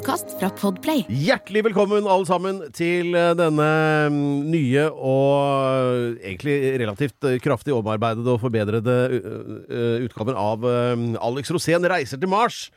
Podkast fra Podplay. Hjertelig velkommen alle sammen til eh, denne mm, nye og egentlig relativt eh, kraftig omarbeidede og forbedrede utgaven av Alex Rosén reiser til Mars.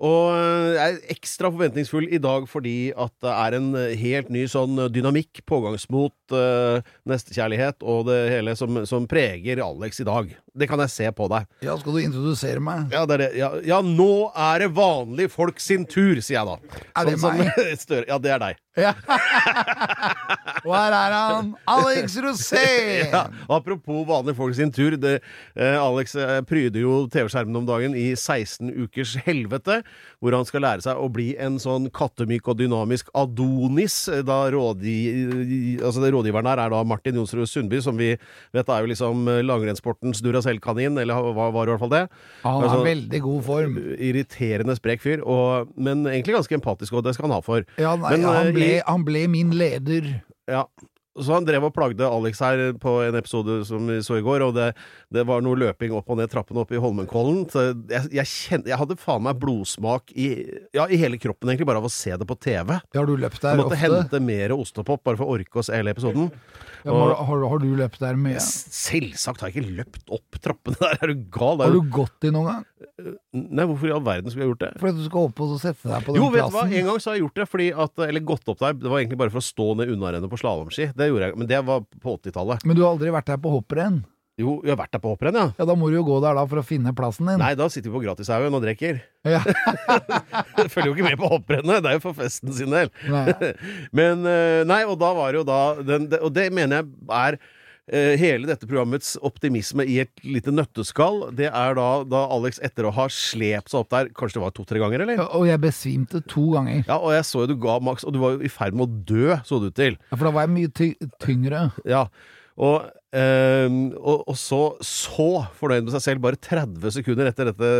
Og jeg er ekstra forventningsfull i dag fordi at det er en helt ny sånn dynamikk, pågangsmot, uh, nestekjærlighet og det hele som, som preger Alex i dag. Det kan jeg se på deg. Ja, skal du introdusere meg? Ja, det er det. Ja, ja, nå er det vanlige folk sin tur, sier jeg da. Er det Sånn meg? Som, Ja, det er deg. Ja. Og her er han, Alex Rosén! Ja, apropos vanlige folk sin tur. Det, eh, Alex eh, pryder jo TV-skjermen om dagen i 16 ukers helvete, hvor han skal lære seg å bli en sånn kattemyk og dynamisk Adonis. eh, Da rådgi, altså det rådgiveren her er da Martin Jonsrud Sundby, som vi vet er jo liksom eh, langrennssportens Duracell-kanin, eller var, var i hvert fall det. Han er Altså, veldig god form. Irriterende sprek fyr, og, men egentlig ganske empatisk, og det skal han ha for. Ja, nei, Men, han, eh, ble, han ble min leder. Ja. Så han drev og plagde Alex her på en episode som vi så i går, og det, det var noe løping opp og ned trappene oppe i Holmenkollen. Så jeg, jeg, kjente, jeg hadde faen meg blodsmak i, ja, i hele kroppen, egentlig, bare av å se det på TV. Har du løpt Jeg der måtte ofte? hente mer ostepop bare for å orke å se hele episoden. Ja, men har, har, har du løpt der mye? Selvsagt har jeg ikke løpt opp trappene der, er du gal? Det Har er du gått i noen gang? nei, hvorfor i all verden skulle jeg gjort det? Fordi du skal opp og sette deg på den Jo, vet du hva, en gang så har jeg gjort det fordi at Eller gått opp der, det var egentlig bare for å stå ned unnarennet på slalåmski. Det gjorde jeg, men det var på 80-tallet. Men du har aldri vært der på hopprenn? Jo, jeg har vært der på hopprenn, ja. Ja, da må du jo gå der da for å finne plassen din. Nei, da sitter vi på Gratishaugen og drikker. Ja. Følger jo ikke med på hopprennet, det er jo for festen sin del. Nei. Men eh, Nei, og da var det jo da den, Og det mener jeg er hele dette programmets optimisme i et lite nøtteskall. Det er da, da Alex, etter å ha slept seg opp der Kanskje det var to-tre ganger, eller? Ja, Og jeg besvimte to ganger. Ja, og jeg så jo du ga maks, og du var jo i ferd med å dø, så det ut til. Ja, For da var jeg mye ty tyngre. Ja, og, ehm, og, og så så fornøyd med seg selv, bare 30 sekunder etter dette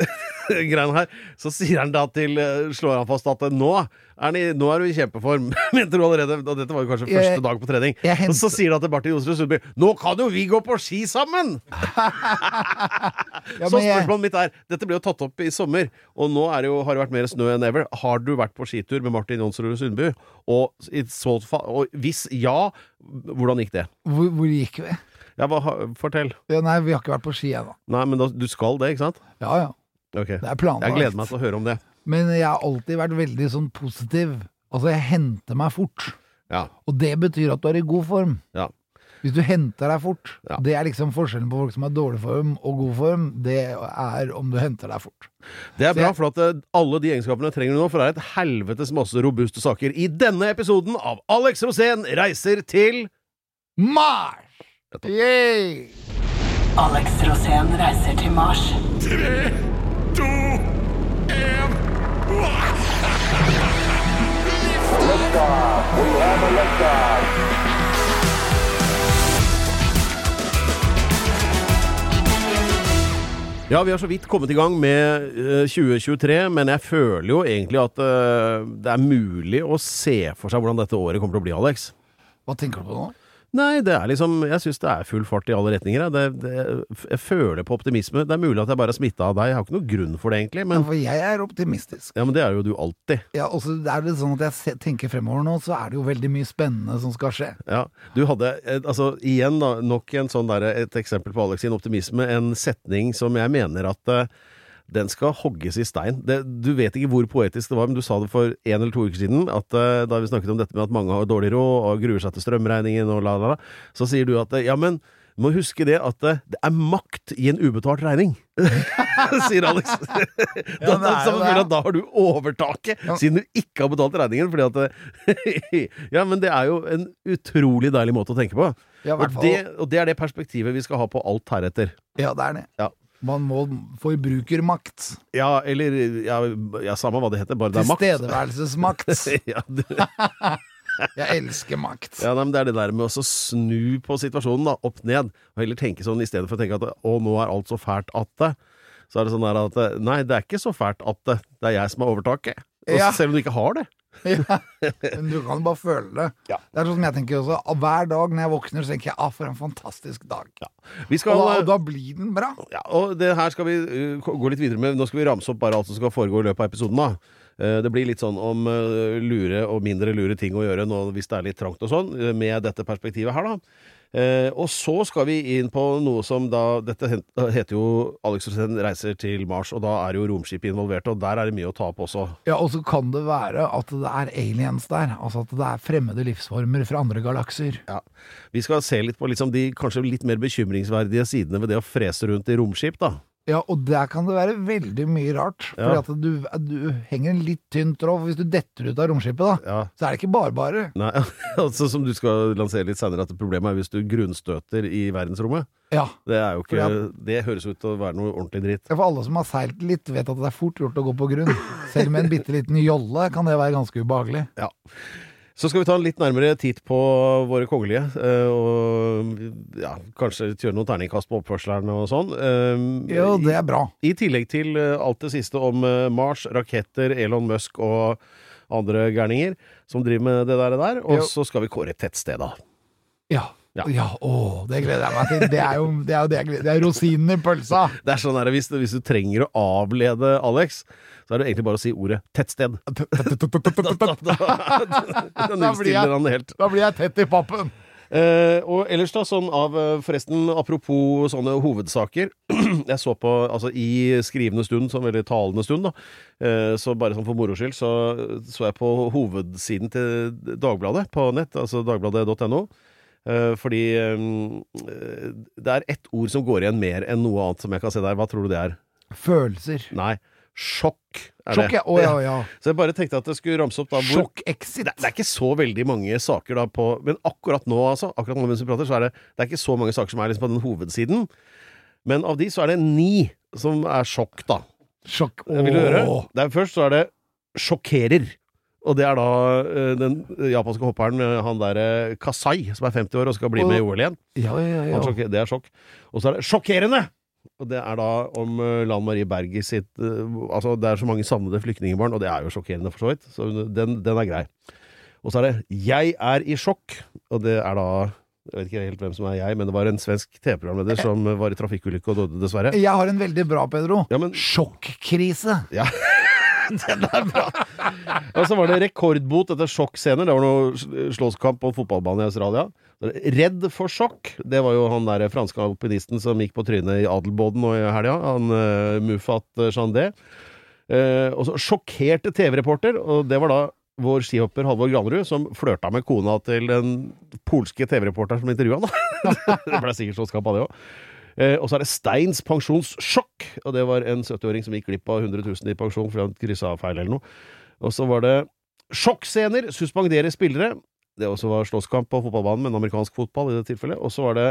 greiene her, så sier han da til eh, Slår han fast at nå er, ni, nå er du i kjempeform, mente du allerede. Og dette var jo kanskje Jeg- første dag på trening. Og så sier han til Martin Jonsrud Sundby Nå kan jo vi gå på ski sammen! Ja, så spørsmålet mitt er Dette ble jo tatt opp i sommer, og nå er det jo, har det vært mer snø enn ever. Har du vært på skitur med Martin Jonsrud Sundby? Og, og hvis ja, hvordan gikk det? Hvor, hvor gikk vi? Ja, hva, fortell. Ja, nei, vi har ikke vært på ski ennå. Nei, men da, du skal det, ikke sant? Ja ja, Okay. det er planlagt. Jeg gleder meg til å høre om det. Men jeg har alltid vært veldig sånn positiv. Altså, jeg henter meg fort. Ja. Og det betyr at du er i god form. Ja. Hvis du henter deg fort, Ja. det er liksom forskjellen på folk som har dårlig form og god form, det er om du henter deg fort. Det er Så bra, jeg- for at eh, alle de egenskapene trenger du nå, for det er et helvetes masse robuste saker i denne episoden av Alex Rosén reiser til Mars! Yay! Alex Rosén reiser til Mars. Ja, vi har så vidt kommet i gang med eh, 2023, men jeg føler jo egentlig at eh, det er mulig å se for seg hvordan dette året kommer til å bli, Alex. Hva tenker du på nå? Nei, det er liksom Jeg syns det er full fart i alle retninger. jeg. Det, det, jeg føler på optimisme. Det er mulig at jeg bare er smitta av deg. Jeg har ikke noen grunn for det, egentlig. Ja, for jeg er optimistisk. ja, men det er jo du alltid. Ja, og så er det sånn at jeg tenker fremover nå, så er det jo veldig mye spennende som skal skje. Ja, du hadde, eh, altså igjen da, nok en sånn der, et eksempel på Alex sin optimisme, en setning som jeg mener at eh, den skal hogges i stein. Det, du vet ikke hvor poetisk det var, men du sa det for en eller to uker siden, at uh, da vi snakket om dette med at mange har dårlig råd og gruer seg til strømregningen og la, la, la, så sier du at eh, ja, men du må huske det at eh, det er makt i en ubetalt regning, sier Alex. da, det er da, har du overtaket, Ja. siden du ikke har betalt regningen. Fordi at Ja, men det er jo en utrolig deilig måte å tenke på. Ja, Og det, og det er det perspektivet vi skal ha på alt heretter. Ja, det er det. Ja. Man må forbrukermakt. Ja, eller ja, ja, samme hva det heter, bare det er makt. Tilstedeværelsesmakt. ja, du... Jeg elsker makt. ja, nei, men det er det der med å snu på situasjonen, da, opp ned, og heller tenke sånn i stedet for å tenke at å, nå er alt så fælt at det. så er det sånn at Nei, det er ikke så fælt at det, det er jeg som har overtaket. Ja. Selv om du ikke har det. Ja. Men du kan bare føle det. Ja. Det er sånn som jeg tenker også. Hver dag når jeg våkner, så tenker jeg ah, for en fantastisk dag. Vi skal, Og da, eh, og da blir den bra. Ja, og det her skal vi uh, gå litt videre med. Nå skal vi ramse opp bare alt som skal foregå i løpet av episoden. da. Eh, Det blir litt sånn om uh, lure og mindre lure ting å gjøre nå hvis det er litt trangt og sånn, uh, med dette perspektivet her, da. Eh, og så skal vi inn på noe som da Dette heter jo Alex Rosén reiser til Mars, og da er jo romskipet involvert, og der er det mye å ta opp også. Ja, Og så kan det være at det er aliens der. Altså at det er fremmede livsformer fra andre galakser. Ja. Vi skal se litt på liksom de kanskje litt mer bekymringsverdige sidene ved det å frese rundt i romskip, da. Ja, og der kan det være veldig mye rart. Ja. Fordi at du, du henger en litt tynn tråd. Hvis du detter ut av romskipet, da, Ja. så er det ikke bare bare. Nei, altså Som du skal lansere litt senere, at problemet er hvis du grunnstøter i verdensrommet. Ja. Det er jo ikke Ja. Det høres ut til å være noe ordentlig dritt. For alle som har seilt litt, vet at det er fort gjort å gå på grunn. Selv med en bitte liten jolle kan det være ganske ubehagelig. Ja. Så skal vi ta en litt nærmere titt på våre kongelige, eh, og ja, kanskje kjøre noen terningkast på oppførselen og sånn. Eh, Jo, det er bra. I tillegg til eh, alt det siste om Mars, raketter, Elon Musk og andre gærninger som driver med det der. der. Og så skal vi kåre et tettsted, da. Ja. Ja. Ja. å, det gleder jeg meg til. Det er jo det, er jo det Det er rosinen i pølsa. Det er sånn her, hvis, hvis du trenger å avlede Alex, så er det egentlig bare å si ordet 'tettsted'. Da blir jeg-. Da blir jeg tett i pappen. Eh, og ellers da, sånn av eh, Forresten, apropos sånne hovedsaker. Jeg så på, altså i skrivende stund, sånn veldig talende stund, da. Eh, så bare sånn for moro skyld, så så jeg på hovedsiden til Dagbladet på nett, altså dagbladet.no. Eh, fordi eh, det er ett ord som går igjen mer enn noe annet som jeg kan se der. Hva tror du det er? Følelser. Nei. Sjokk er Sjokk, det. ja. Oh, ja, ja. Så jeg bare tenkte at jeg skulle ramse opp da hvor Sjokk-exit. det, det er ikke så veldig mange saker da på Men akkurat nå, altså, akkurat nå mens vi prater, så er det, det er ikke så mange saker som er liksom på den hovedsiden. Men av de så er det ni som er sjokk, da. Sjokk. Vil du høre? Åh. Det er først så er det sjokkerer. Og det er da eh, den japanske hopperen, eh, han derre Kasai, som er 50 år og skal bli med i OL igjen. Ja, ja, ja. Sjokker- Det er sjokk. Og så er det sjokkerende! Og det er da om eh, Lan Marie Berger sitt eh, Altså, det er så mange savnede flyktningbarn, og det er jo sjokkerende for så vidt. Så den, den er grei. Og så er det 'Jeg er i sjokk', og det er da jeg vet ikke helt hvem som er jeg, men det var en svensk TV-programleder som var i trafikkulykke og døde, dessverre. Jeg har en veldig bra, Pedro. Ja, men Sjokkkrise. Ja, den er bra! Og så var det rekordbot etter sjokkscener. Det var noe sl- slåsskamp på en fotballbane i Australia. Redd for sjokk. Det var jo han der franske alpinisten som gikk på trynet i Adelboden nå i helga. Han uh, Mufat Chandé. Uh, og så sjokkerte TV-reporter, og det var da vår skihopper Halvor Granerud som flørta med kona til den polske TV-reporteren som intervjua han. det ble sikkert så av det òg. Eh, og så er det Steins pensjonssjokk. Og det var en 70-åring som gikk glipp av 100 000 i pensjon fordi han kryssa feil eller noe. Og så var det sjokkscener, suspendere spillere. Det også var slåsskamp på fotballbanen, men amerikansk fotball i det tilfellet. Og så var det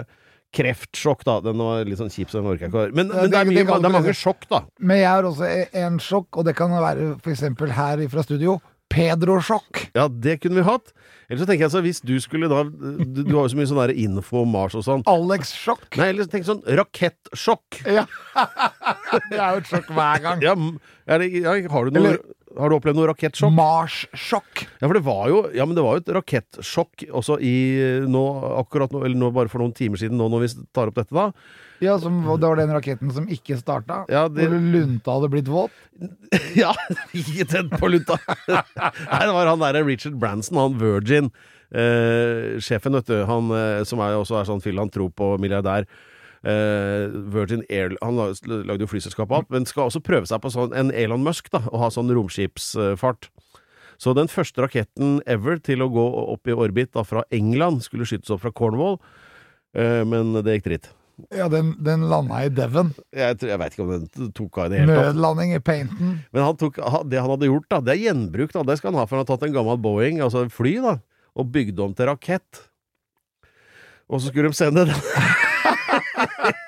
kreftsjokk, da. Den var litt sånn kjip, så den jeg ikke. Men, men det, er mye, det er mange sjokk, da. Men jeg har også en sjokk, og det kan være eksempel her fra studio. Pedro-sjokk. Ja, det kunne vi hatt. Eller så tenker jeg så hvis du skulle da Du, du har jo så mye sånn info om Mars og sånn. Alex-sjokk. Nei, eller tenk sånn rakettsjokk. Ja. det er jo et sjokk hver gang. Ja, det, ja, har, du noe, Eller- har du opplevd noe rakettsjokk? Mars-sjokk. Ja, for det var jo Ja, men det var jo et rakettsjokk også i nå akkurat nå, eller nå bare for noen timer siden, nå når vi tar opp dette, da. Ja, som, det var den raketten som ikke starta. Ja, det- Hvor lunta hadde blitt våt. Ja, ikke tett på lunta! Nei, det var han derre Richard Branson, han Virgin. Eh, sjefen, vet du, han eh, som er, også er sånn filantrop og milliardær. Eh, Virgin Air Han lagde jo flyselskapet opp, men skal også prøve seg på sånn en Elon Musk, da, og ha sånn romskipsfart. Så den første raketten ever til å gå opp i orbit da, fra England skulle skytes opp fra Cornwall, eh, men det gikk dritt. Ja, den, den landa i Devon. Jeg, jeg veit ikke om den tok av i det hele tatt. Nødlanding i Painton. Men han tok, det han hadde gjort, da, det er gjenbruk. Da. Det skal han ha, for han har tatt en gammel Boeing, altså fly, da, og bygd om til rakett. Og så skulle de sende den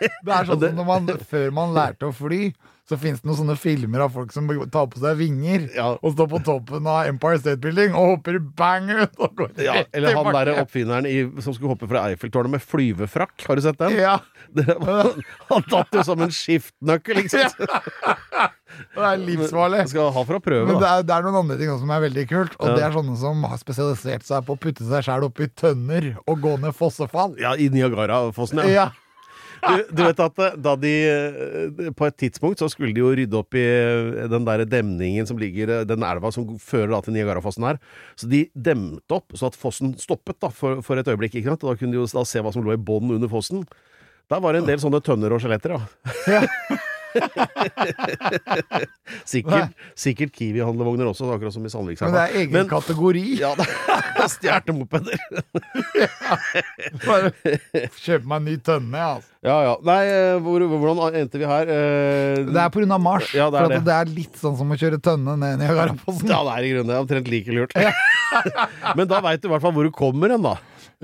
Det er sånn som man, før man lærte å fly, så finnes det noen sånne filmer av folk som tar på seg vinger Ja. og står på toppen av Empire State Building og hopper bang ut og går Ja, eller han der derre oppfinneren i, som skulle hoppe fra Eiffeltårnet med flyvefrakk. Har du sett den? Ja, Det var, han tatt jo som en skiftnøkkel, liksom. sant? det er livsfarlig. Skal ha for å prøve, Men det er, det er noen andre ting som er veldig kult, og Ja. det er sånne som har spesialisert seg på å putte seg sjæl oppi tønner og gå ned fossefall. Ja, i Niagarafossen, ja. Ja. Du, du vet at eh, da de eh, På et tidspunkt så skulle de jo rydde opp i eh, den der demningen som ligger Den elva som fører da til Niagarafossen her. Så de demte opp så at fossen stoppet da for, for et øyeblikk. ikke sant? Da kunne de jo se hva som lå i bånn under fossen. Der var det en del sånne tønner og skjeletter, ja. sikkert sikkert Kiwi-handlevogner også, akkurat som i Men det er egen Men- kategori. Ja, det er stjertemopeder. Bare kjøpe meg en ny tønne, jeg, altså. Ja, ja. Nei, eh, hvor, hvordan endte vi her? Eh, Det er pga. Mars. Ja, det er det. det er litt sånn som å kjøre tønne ned Niagarafossen. Ja, det er i grunnen omtrent like lurt. Men da veit du i hvert fall hvor du kommer hen, da.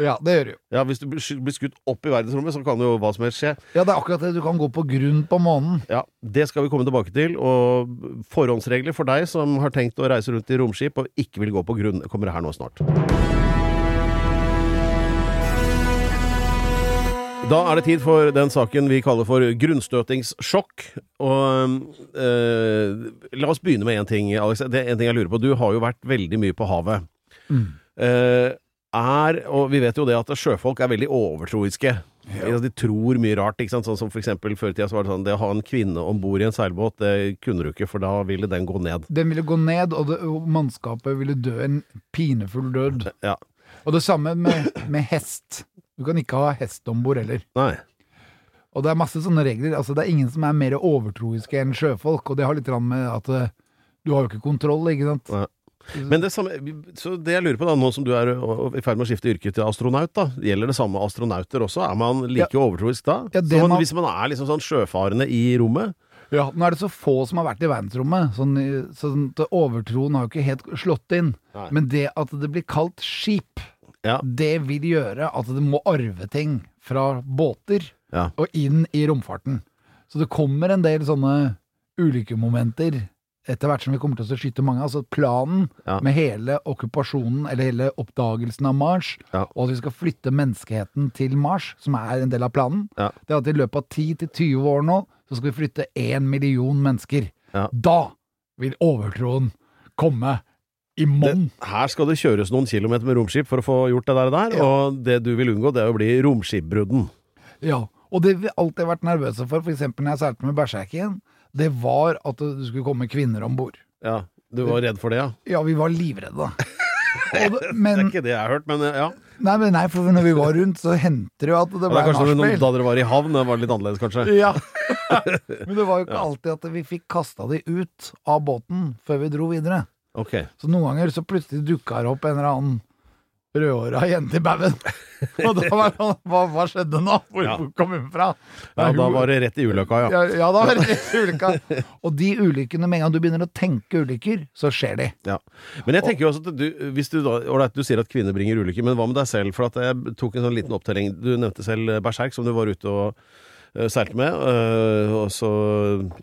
Ja, det gjør du jo. Ja, Hvis du blir skutt opp i verdensrommet, så kan jo hva som helst skje. Ja, det er akkurat det. Du kan gå på grunn på månen. Ja, Det skal vi komme tilbake til. Og forhåndsregler for deg som har tenkt å reise rundt i romskip og ikke vil gå på grunn, kommer her nå snart. Da er det tid for den saken vi kaller for grunnstøtingssjokk. Og øh, la oss begynne med én ting, Alex. Det er en ting jeg lurer på. Du har jo vært veldig mye på havet. Eh, er, og vi vet jo det at sjøfolk er veldig overtroiske. De tror mye rart. ikke sant? Sånn som for eksempel Før i tida så var det sånn det å ha en kvinne om bord i en seilbåt, det kunne du ikke, for da ville den gå ned. Den ville gå ned, og, det, og mannskapet ville dø en pinefull død. Ja. Og det samme med, med hest. Du kan ikke ha hest om bord heller. Nei. Og det er masse sånne regler. Altså, det er ingen som er mer overtroiske enn sjøfolk, og det har litt med at eh, du har jo ikke kontroll, ikke sant? Nei. Men det samme, så det jeg lurer på da, nå som du er i ferd med å skifte yrke til astronaut, da, gjelder det samme astronauter også? Er man like overtroisk da? Ja, man, man- Hvis man er liksom sånn sjøfarende i rommet? Ja, nå er det så få som har vært i verdensrommet, sånn, sånn overtroen har jo ikke helt slått inn. Nei. Men det at det blir kalt skip, Ja. det vil gjøre at det må arve ting fra båter Ja. og inn i romfarten. Så det kommer en del sånne ulykkemomenter etter hvert som vi kommer til å skyte mange. Altså planen Ja. med hele okkupasjonen, eller hele oppdagelsen av Mars, Ja. og at vi skal flytte menneskeheten til Mars, som er en del av planen, Ja. det er at i løpet av 10-20 år nå, så skal vi flytte 1 million mennesker. Da vil overtroen komme i monn. Her skal det kjøres noen kilometer med romskip for å få gjort det der, der Ja. og det du vil unngå, det er å bli romskipbrudden. Ja, og det vi alltid har vært nervøse for, f.eks. når jeg seilte med Berserken, det var at det skulle komme kvinner om bord. Ja, du var redd for det, ja? Ja, vi var livredde. Det, Det er ikke det jeg har hørt, men ja. nei, men nei, for når vi var rundt, så hendte det jo at det ble nachspiel. kanskje noen, da dere var i havn, det var litt annerledes, kanskje? Ja. Men det var jo ikke alltid at vi fikk kasta de ut av båten før vi dro videre. Okay. Så noen ganger så plutselig dukka det opp en eller annen rødhåra jente i baugen. Og da var det sånn Hva, hva skjedde nå? Hvor Ja. kom hun fra? Ja, da var det rett i ulykka, ja. ja, ja, da var det rett ulykka. Og de ulykkene, med en gang du begynner å tenke ulykker, så skjer de. Ja. Men jeg tenker jo også at du, hvis du da ålreit, du sier at kvinner bringer ulykker, men hva med deg selv? For at jeg tok en sånn liten opptelling. Du nevnte selv Berserk, som du var ute og seilte med. eh, og så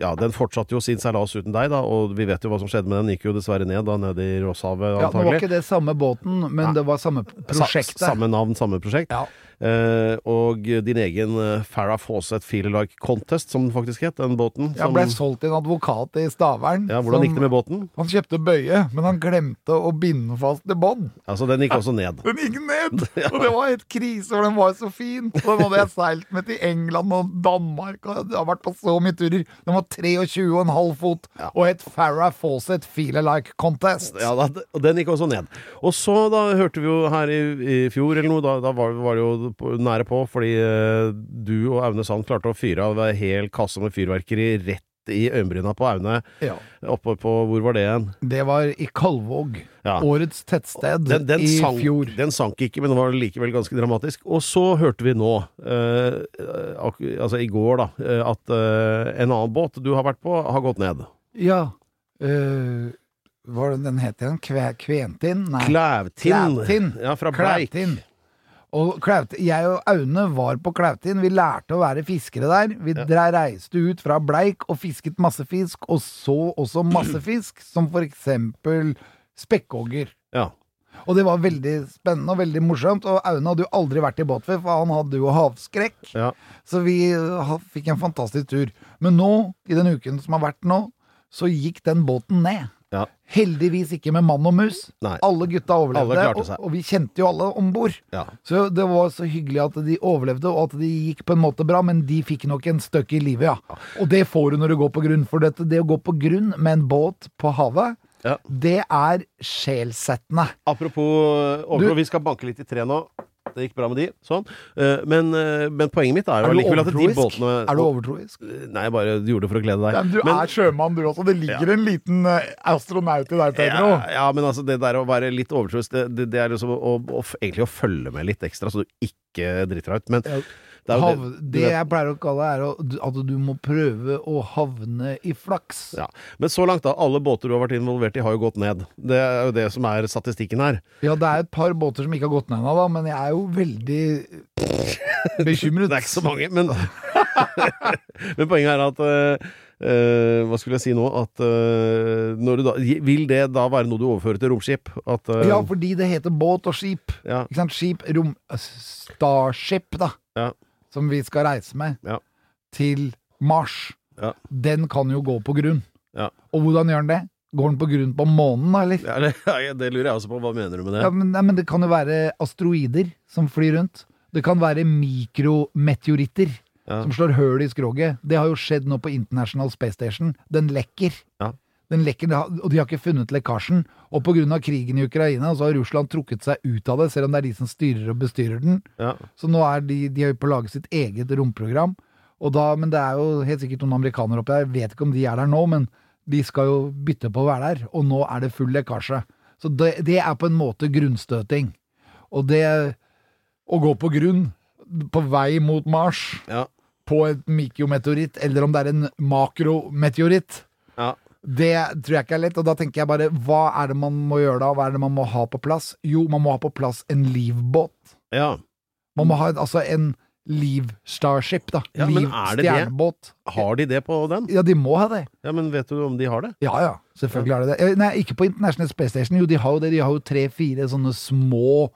Ja, den fortsatte jo sin seilas uten deg, da, og vi vet jo hva som skjedde med den. Gikk jo dessverre ned da, nede i Rosshavet, Ja, det var ikke det samme båten, men Nei. det var samme prosjektet. Sa, samme navn, samme prosjekt. Ja. Eh, og din egen eh, Farrah Fawcett Feel Like Contest, som den faktisk het, den båten. Som- ble solgt til en advokat i Stavern. ja, hvordan gikk det med båten? Han kjøpte bøye, men han glemte å binde fast til bånd. Altså, den gikk også ned. Den gikk ned! Og det var helt krise, for den var så fin. Og den hadde jeg seilt med til England og Danmark, og jeg har vært på så mye turer. Den var 23,5 fot og het Farrah Fawcett Feel Like Contest. Ja, da, den gikk også ned. Og så da hørte vi jo her i, i fjor eller noe, da, da var, var det jo nære på, fordi eh, du og Aune Sand klarte å fyre av en hel kasse med fyrverkeri rett i øyenbryna på Aune. Ja. Oppe på Hvor var det igjen? Det var i Kalvåg. Ja. Årets tettsted Den, den, i sank, fjor. den sank ikke, men den var likevel ganske dramatisk. Og så hørte vi nå, eh, altså i går, da, eh, at eh, en annen båt du har vært på, har gått ned. Ja. eh, hva var det den het igjen? Kve, Kventin? Nei. Klævtin. Klævtind. Ja, fra Bleik. Klævtind. Og Klaut, jeg og Aune var på Klautin. Vi lærte å være fiskere der. Vi ja. reiste ut fra Bleik og fisket masse fisk, og så også masse fisk, som for eksempel spekkogger. Ja. Og det var veldig spennende og veldig morsomt. Og Aune hadde jo aldri vært i båt før, for han hadde jo havskrekk. Ja. Så vi fikk en fantastisk tur. Men nå, i den uken som har vært nå, så gikk den båten ned. Ja. Heldigvis ikke med mann og mus. Nei. Alle gutta overlevde, Alle og, og vi kjente jo alle om bord. Ja. Så det var så hyggelig at de overlevde, og at de gikk på en måte bra, men de fikk nok en støkk i livet, ja. Og det får du når du går på grunn, for dette, det å gå på grunn med en båt på havet, Ja. det er sjelsettende. Apropos overtro, vi skal banke litt i tre nå. Det gikk bra med de. Sånn. Eh, Men, eh, men poenget mitt er jo du at de båtene Er du overtroisk? Nei, jeg bare gjorde det for å glede deg. Ja, men du er sjømann, du også. Det ligger en liten eh, astronaut i deg, Pedro. ja, ja, men altså det der å være litt overtroisk, det, det, det er liksom å, å, egentlig å følge med litt ekstra, så du ikke driter deg ut. Men Ja. Det er Hav, det, det jeg pleier å kalle er at du må prøve å havne i flaks. ja. Men så langt, da. Alle båter du har vært involvert i, har jo gått ned. Det er jo det som er statistikken her. Ja, det er et par båter som ikke har gått ned ennå, da, men jeg er jo veldig bekymret. Det er ikke så mange, men Men poenget er at uh, uh, Hva skulle jeg si nå? At uh, når du da Vil det da være noe du overfører til romskip? At Ja, fordi det heter båt og skip. ja, Ikke sant? Skip, rom... Starship, da. Ja. Som vi skal reise med Ja. til Mars. Ja. Den kan jo gå på grunn. Ja. Og hvordan gjør den det? Går den på grunn på månen, da, eller? det, det lurer jeg også på. Hva mener du med det? Ja, men, nei, men det kan jo være asteroider som flyr rundt. Det kan være mikrometeoritter Ja. som slår høl i skroget. Det har jo skjedd nå på International Space Station. Den lekker. Ja. Den lekker, og de har ikke funnet lekkasjen. Og pga. krigen i Ukraina så har Russland trukket seg ut av det, selv om det er de som styrer og bestyrer den. Ja. Så nå er de, de er på å lage sitt eget romprogram. Og da, men det er jo helt sikkert noen amerikanere oppi der. Vet ikke om de er der nå, men de skal jo bytte på å være der. Og nå er det full lekkasje. Så det, det er på en måte grunnstøting. Og det å gå på grunn på vei mot Mars Ja. på et mikrometeoritt, eller om det er en makrometeoritt, Ja. Det tror jeg ikke er lett. Og da tenker jeg bare, hva er det man må gjøre da? Hva er det man må ha på plass? Jo, man må ha på plass en livbåt. ja. Man må ha altså en Liv Starship, da. Ja, Liv er stjernebåt. Har de det på den? Ja, de må ha det. Ja, men vet du om de har det? Ja ja, selvfølgelig har de det. Eh, Nei, ikke på International Space Station. Jo, de har jo det. De har jo tre-fire sånne små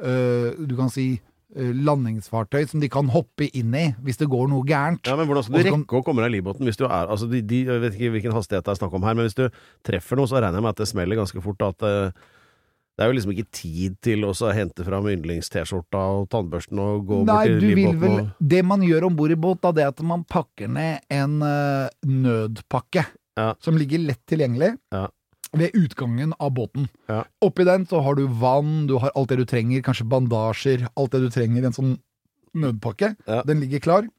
øh, Du kan si landingsfartøy som de kan hoppe inn i hvis det går noe gærent. Ja, men Hvordan skal du så kan- rekke å komme deg i livbåten hvis du er altså de, de, Jeg vet ikke hvilken hastighet det er snakk om her, men hvis du treffer noe, så regner jeg med at det smeller ganske fort. At eh, det er jo liksom ikke tid til å hente fram yndlings-T-skjorta og tannbørsten og gå Nei, bort til du vil livbåten vel og Det man gjør om bord i båt, da, det er at man pakker ned en uh, nødpakke Ja. som ligger lett tilgjengelig Ja. Ved utgangen av båten. Ja. Oppi den så har du vann, du har alt det du trenger, kanskje bandasjer, alt det du trenger i en sånn nødpakke. Ja. Den ligger klar,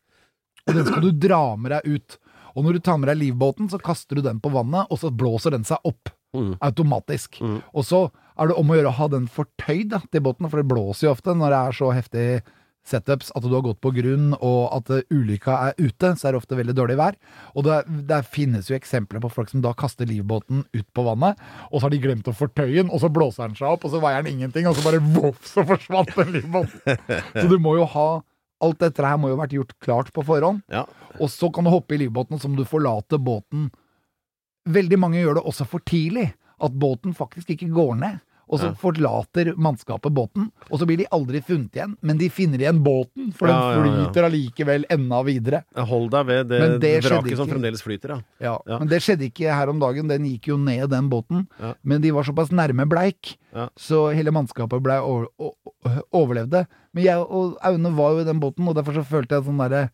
og den skal du dra med deg ut. Og når du tar med deg livbåten, så kaster du den på vannet, og så blåser den seg opp. Mm. Automatisk. Mm. Og så er det om å gjøre å ha den fortøyd da, til båten, for det blåser jo ofte når det er så heftig setups at du har gått på grunn og at eh, ulykka er ute, så er det ofte veldig dårlig vær. Og det, det finnes jo eksempler på folk som da kaster livbåten ut på vannet, og så har de glemt å fortøye den, og så blåser den seg opp, og så veier den ingenting, og så bare voff, så forsvant den livbåten. Så du må jo ha Alt dette her må jo ha vært gjort klart på forhånd. Ja. Og så kan du hoppe i livbåten, som du forlater båten Veldig mange gjør det også for tidlig. At båten faktisk ikke går ned. Og så Ja. forlater mannskapet båten, og så blir de aldri funnet igjen. Men de finner igjen båten, for Ja, den flyter allikevel enda videre. Hold deg ved det, det vraket som fremdeles flyter, ja. Ja, Ja. Men det skjedde ikke her om dagen. Den gikk jo ned, den båten. Ja. Men de var såpass nærme bleik, så hele mannskapet blei over, overlevde. Men jeg og Aune var jo i den båten, og derfor så følte jeg sånn derre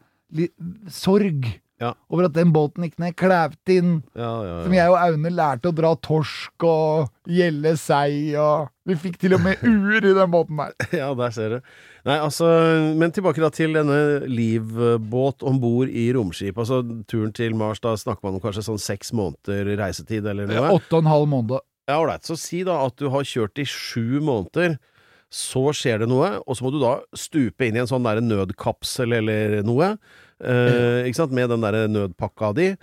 sorg Ja. over at den båten gikk ned. Klævtind. Ja, ja, Som jeg og Aune lærte å dra torsk og gjelde sei, og vi fikk til og med uer i den båten der. ja, der ser du. Nei, altså, men tilbake da til denne livbåt om bord i romskip. Altså turen til Mars, da snakker man om kanskje sånn seks måneder reisetid eller noe? Åtte og en halv måned. Ja, ålreit. Så si da at du har kjørt i sju måneder. Så skjer det noe, og så må du da stupe inn i en sånn der nødkapsel eller noe. Eh? Med den der nødpakka di.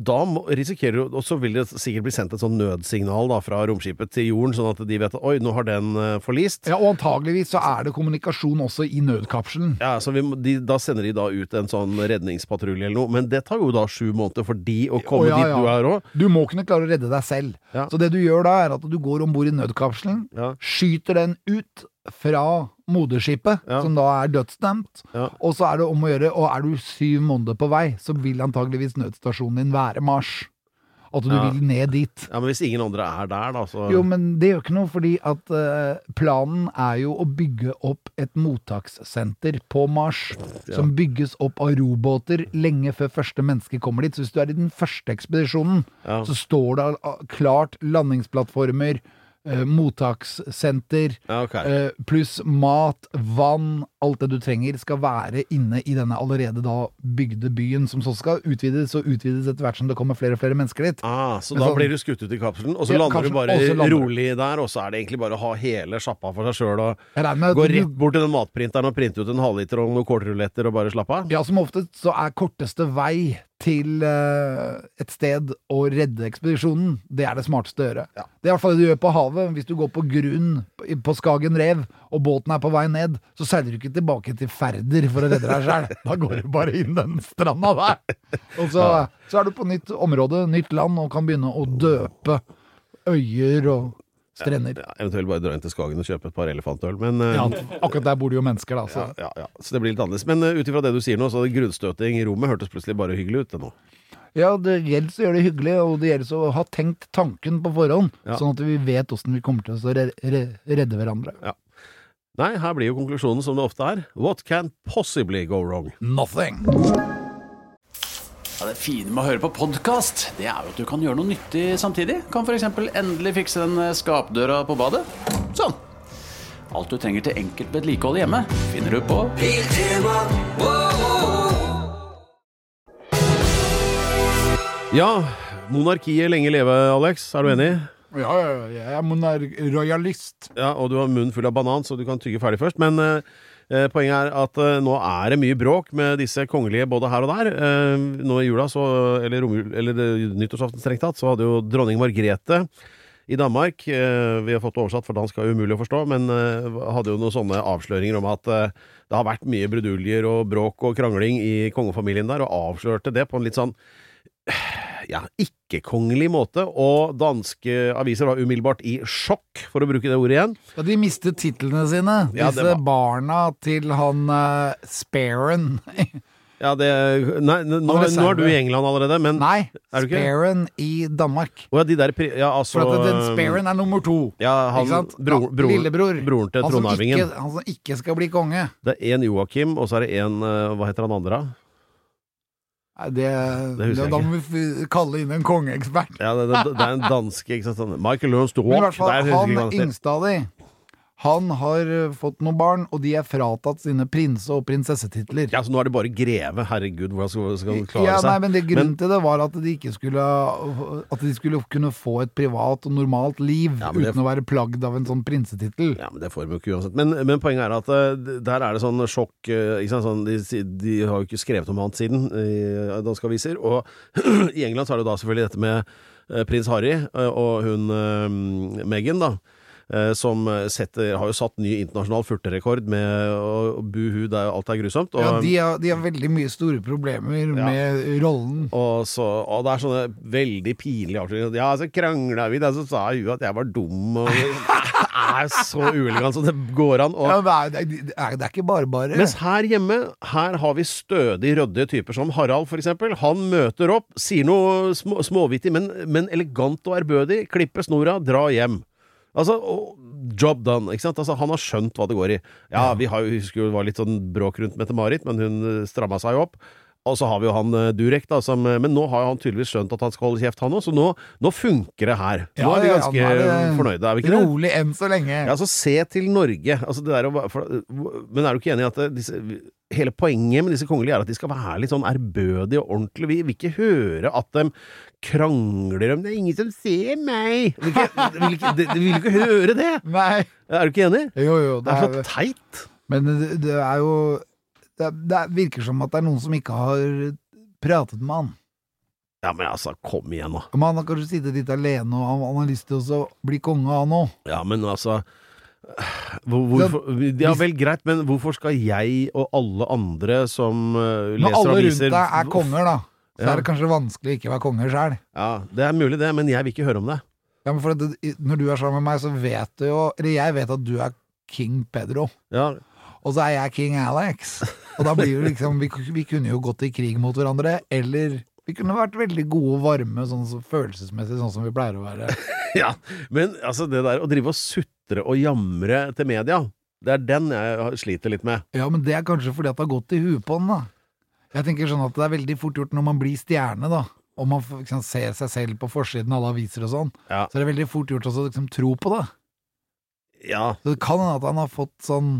da må, risikerer du Og så vil det sikkert bli sendt et sånn nødsignal da, fra romskipet til jorden, sånn at de vet at oi, nå har den eh, forlist. Ja, og antageligvis så er det kommunikasjon også i nødkapselen. Ja, så vi, de, Da sender de da ut en sånn redningspatrulje eller noe, men det tar jo da sju måneder for de å komme oh, ja, dit ja. du er òg. Du må kunne klare å redde deg selv. Ja. Så det du gjør da, er at du går om bord i nødkapselen, skyter den ut fra moderskipet, Ja. som da er dødsdømt, Ja. og så er det om å gjøre, og er du syv måneder på vei, så vil antageligvis nødstasjonen din være Mars. At du Ja. vil ned dit. Ja, men hvis ingen andre er der, da, så Jo, men det gjør ikke noe, fordi at uh, planen er jo å bygge opp et mottakssenter på Mars, som bygges opp av robåter lenge før første menneske kommer dit. Så hvis du er i den første ekspedisjonen, så står det klart landingsplattformer, eh, mottakssenter, okay. ok. eh, pluss mat, vann, alt det du trenger skal være inne i denne allerede da bygde byen, som så skal utvides og utvides etter hvert som det kommer flere og flere mennesker dit. Ah, så Men da så, blir du skutt ut i kapselen, og så Ja, lander du bare lander rolig der, og så er det egentlig bare å ha hele sjappa for seg sjøl og gå rett bort til den matprinteren og printe ut en halvliter og noen kålruletter og bare slappe av. Ja, som oftest så er korteste vei til eh, et sted å redde ekspedisjonen, det er det smarteste å gjøre. Det er i hvert fall det du gjør på havet. Hvis du går på grunn på- Skagen rev, og båten er på vei ned, så seiler du ikke tilbake til Færder for å redde deg sjøl. Da går du bare inn den stranda der. Og så, så er du på nytt område, nytt land, og kan begynne å døpe øyer og strender. Ja, eventuelt bare dra inn til Skagen og kjøpe et par elefantøl, men uh, Ja, akkurat der bor det jo mennesker, da. Så. ja, ja, så det blir litt annerledes. Men uh, ut ifra det du sier nå, så grunnstøting i rommet hørtes plutselig bare hyggelig ut, det nå. Ja, det gjelder å gjøre det hyggelig, og det gjelder å ha tenkt tanken på forhånd, sånn at vi vet åssen vi kommer til å re re redde hverandre. Ja. Nei, her blir jo konklusjonen som det ofte er. What can possibly go wrong? Nothing. Ja, det fine med å høre på podkast, det er jo at du kan gjøre noe nyttig samtidig. Kan f.eks. endelig fikse den eh, skapdøra på badet. Sånn. Alt du trenger til enkelt vedlikehold hjemme, finner du på Ja, monarkiet lenge leve, Alex. Er du enig? Ja, ja, ja, jeg er monark royalist. Ja, og du har munnen full av banan, så du kan tygge ferdig først. Men eh, poenget er at eh, nå er det mye bråk med disse kongelige både her og der. Eh, nå i jula, så, eller, romjul, eller eh, nyttårsaften strengt tatt, så hadde jo dronning Margrethe i Danmark eh, Vi har fått oversatt, for dansk er umulig å forstå, men eh, hadde jo noen sånne avsløringer om at eh, det har vært mye bruduljer og bråk og krangling i kongefamilien der, og avslørte det på en litt sånn ja, ikke-kongelig måte, og danske aviser var umiddelbart i sjokk, for å bruke det ordet igjen. Ja, de mistet titlene sine, Ja, disse var- barna til han uh, Sparen. Ja, det Nei, nå, nå, er du i England allerede, men Nei? Sparen i Danmark. Å ja, de der Ja, altså For at Sparen er nummer to. Ja, han bro, bro, Lillebror. Broren til tronarvingen. han som ikke skal bli konge. Det er én Joakim, og så er det én Hva heter han andre? Det, Det jeg da må vi kalle inn en kongeekspert. Ja, det, det, det er en danske, ikke sant? sånn Michael Lund Men i hvert fall, han ikke hva han de, har eh, fått noen barn, og de er fratatt sine prinse- og prinsessetitler. Ja, så nå er det bare greve. Herregud, hvordan skal, skal han klare Ja, seg? nei, men det Grunnen til det var at de ikke skulle At de skulle kunne få et privat og normalt liv Ja, uten det- å være plagd av en sånn prinsetittel. Ja, men Det får de jo ikke uansett. Men, men poenget er at eh, der er det sånn sjokk eh? Sånn, de, de har jo ikke skrevet om annet siden i danske aviser. Og i England så er det da selvfølgelig dette med prins Harry og hun Meghan, da. Eh, Som setter, har jo satt ny internasjonal furterekord med og buhu, det er, alt er grusomt. Og, Ja, de har, de har veldig mye store problemer med rollen. og, så, og det er sånne veldig pinlige avslutninger. Ja, så krangla vi, da, så sa hun at jeg var dum. Og det er så uelegant som det går an. Ja, det, det, er, det er ikke bare bare. Mens her hjemme, her har vi stødig ryddige typer som Harald, for eksempel. Han møter opp, sier noe små, småvittig, men, men elegant og ærbødig. Klipper snora, dra hjem. Altså, job done. ikke sant? Altså, Han har skjønt hva det går i. Ja, vi har jo, husker jo det var litt sånn bråk rundt Mette-Marit, men hun eh, stramma seg jo opp. Og så har vi jo han eh, Durek, da, som, eh, men nå har han tydeligvis skjønt at han skal holde kjeft, han òg, så nå, nå funker det her. Nå Ja, er vi ganske ja, er fornøyde, er vi ikke det? Rolig enn så lenge. Ja, altså se til Norge. Altså, det der for, men er du ikke enig i at disse, hele poenget med disse kongelige er at de skal være litt sånn ærbødige og ordentlige? Vi vil ikke høre at de krangler om 'det er ingen som ser meg'. Vi vil ikke, de, de vil ikke høre det! Nei. Er du ikke enig? Jo, jo. Det er så teit. Men det, det er jo det, det virker som at det er noen som ikke har pratet med han. Ja, men altså, kom igjen, da. Men han har kanskje sittet litt alene, og han, han har lyst til å bli konge, han òg. Ja, men altså hvor, hvorfor, Ja vel, greit, men hvorfor skal jeg og alle andre som uh, Når alle rundt deg er konger, da, så Ja. er det kanskje vanskelig å ikke være konge sjøl. Ja, det er mulig det, men jeg vil ikke høre om det. Ja, men for at når du er sammen med meg, så vet du jo Eller jeg vet at du er King Pedro, Ja, og så er jeg King Alex. Og da blir jo liksom Vi, vi kunne jo gått i krig mot hverandre, eller vi kunne vært veldig gode og varme, sånn så følelsesmessig, sånn som vi pleier å være. ja, men altså det der å drive og sutre og jamre til media, det er den jeg sliter litt med. Ja, men det er kanskje fordi at det har gått i huet på den, da. Jeg tenker sånn at det er veldig fort gjort når man blir stjerne, da. Og man liksom, ser seg selv på forsiden av alle aviser og sånn. Ja. Så er det veldig fort gjort å liksom, tro på det. Ja, Så det kan hende at han har fått sånn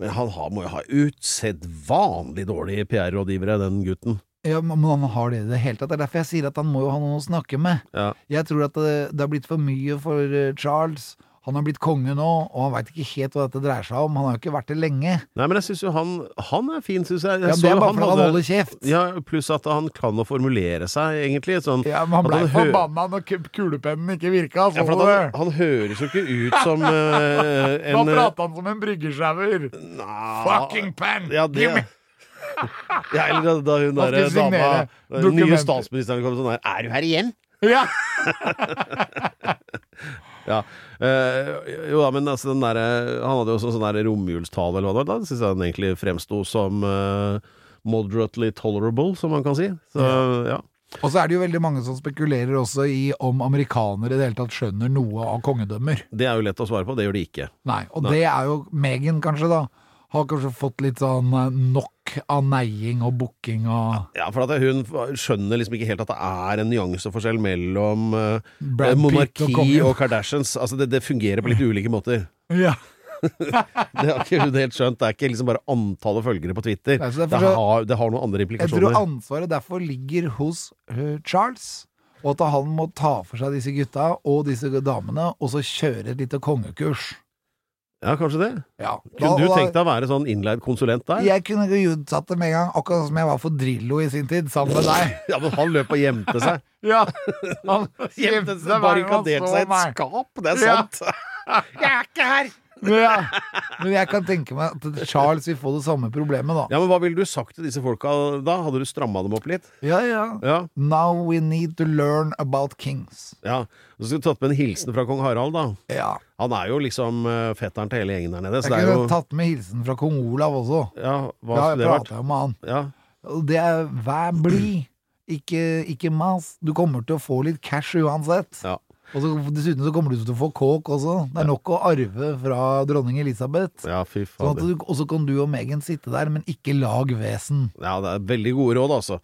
men han har, må jo ha usedvanlig dårlige PR-rådgivere, den gutten. Ja, men han har det i det hele tatt. Det er derfor jeg sier at han må jo ha noen å snakke med. Ja. Jeg tror at det, det har blitt for mye for eh, Charles. Han har blitt konge nå, og han veit ikke helt hva dette dreier seg om. Han har jo ikke vært det lenge. Nei, men jeg syns jo han Han er fin, syns jeg. jeg Ja, så det er bare fordi han hadde- holder kjeft. Ja, pluss at han kan å formulere seg, egentlig. Sånn, Ja, men han blei forbanna når kulepennen ikke virka. Ja, Så for han, han høres jo ikke ut som en... Da en prata han som en bryggesjauer. Fucking pen! Ja, det Give me- ja, eller da, hun der derre dama Den nye statsministeren kom sånn her Er du her igjen? Ja. Ja. Eh, jo da, men altså den der, Han hadde jo også sånn romjulstale eller hva det var. Da syns jeg han egentlig fremsto som uh, moderately tolerable, som man kan si. Så ja. Og så er det jo veldig mange som spekulerer også i om amerikanere i det hele tatt skjønner noe av kongedømmer. Det er jo lett å svare på. Det gjør de ikke. Nei, og Nei. det er jo Megan, kanskje, da. Har kanskje fått litt sånn eh, nok av neiing og booking og Ja, for at hun skjønner liksom ikke helt at det er en nyanseforskjell mellom uh, monarki og og Kardashians. Altså, det, det fungerer på litt ulike måter. Ja. Det har ikke hun helt skjønt. Det er ikke liksom bare antallet følgere på Twitter. Nei, Det har, det har noen andre implikasjoner. Jeg tror ansvaret derfor ligger hos uh, Charles. Og at han må ta for seg disse gutta og disse damene, og så kjøre et lite kongekurs. Ja, kanskje det. Ja. Kunne du tenkt deg å være sånn innleid konsulent der? Jeg kunne utsatt det med en gang, akkurat som jeg var for Drillo i sin tid, sammen med deg. Ja, men han løp og gjemte seg. Ja, han Gjemte seg, Barrikaderte seg i et skap, det er Ja. sant. Jeg er ikke her! Ja. Men jeg kan tenke meg at Charles vil få det samme problemet, da. Ja, men Hva ville du sagt til disse folka da? Hadde du stramma dem opp litt? Ja, ja. Ja. Now we need to learn about kings. ja. Så skulle du tatt med en hilsen fra kong Harald, da. Ja. Han er jo liksom eh, fetteren til hele gjengen der nede. Så Jeg kunne jo tatt med hilsen fra kong Olav også. Ja, hva Ja, skulle jeg prata jo med han. Ja. Det er vær blid, ikke, ikke mas. Du kommer til å få litt cash uansett. Ja. Og så, dessuten så kommer du til å få kåk også. Det er nok å arve fra dronning Elisabeth. ja, fy Sånn fader. du, og så kan du og Megan sitte der, men ikke lag vesen. Ja, det er veldig gode råd, altså.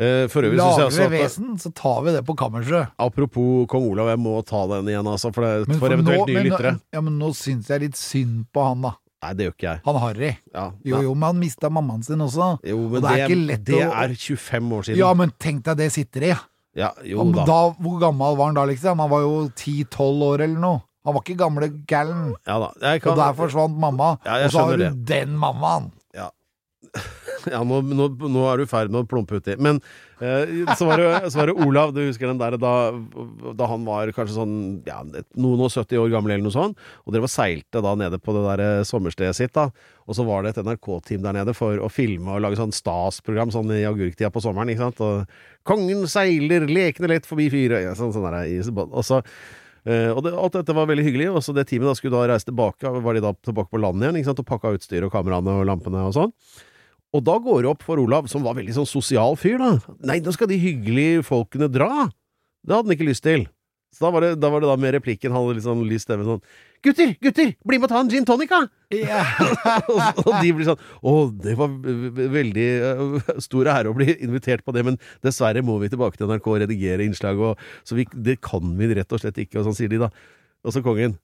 Eh, For øvrig Lager vi vesen, så tar vi det på kammerset. Apropos kong Olav, jeg må ta den igjen, altså. For, det, for, for eventuelt nye lyttere. Ja, men nå syns jeg litt synd på han, da. Nei, det gjør ikke jeg. Han Harry. Ja, Jo, jo, men han mista mammaen sin også. Jo, Og men det er det, ikke lett det er 25 år siden. Ja, men tenk deg det sitter i. Ja, jo da. da, hvor gammel var han da, liksom? Han var jo 10-12 år eller noe. Han var ikke gamle gallen. Ja da. Jeg Og der forsvant mamma. Ja, jeg og så har du det. den mammaen. ja, nå, nå, nå er du i ferd med å plumpe uti. Men eh, så, var det, så var det Olav, du husker den der da, da han var kanskje sånn ja, noen og 70 år gammel eller noe sånt, og dere var seilte da nede på det der eh, sommerstedet sitt, da. Og så var det et NRK-team der nede for å filme og lage sånn stas-program sånn i agurktida på sommeren, ikke sant. Og Kongen seiler lekende lett forbi fyret, ja, sånn, sånn der, og så Uh, og det, alt dette var veldig hyggelig, og så det teamet da skulle da reise tilbake, var de da tilbake på landet igjen, ikke sant, og pakka utstyr og kameraene og lampene og sånn. Og da går det opp for Olav, som var veldig sånn sosial fyr, da. Nei, nå skal de hyggelige folkene dra! Det hadde han ikke lyst til. Så da var det da, var det da med replikken, han hadde litt sånn lys stemme sånn Gutter, gutter, bli med og ta en gin tonic, da! og, og de blir sånn Å, det var veldig eh, stor ære å bli invitert på det, men dessverre må vi tilbake til NRK og redigere innslag, og, så vi, det kan vi rett og slett ikke, og sånn sier de da. Og så kongen.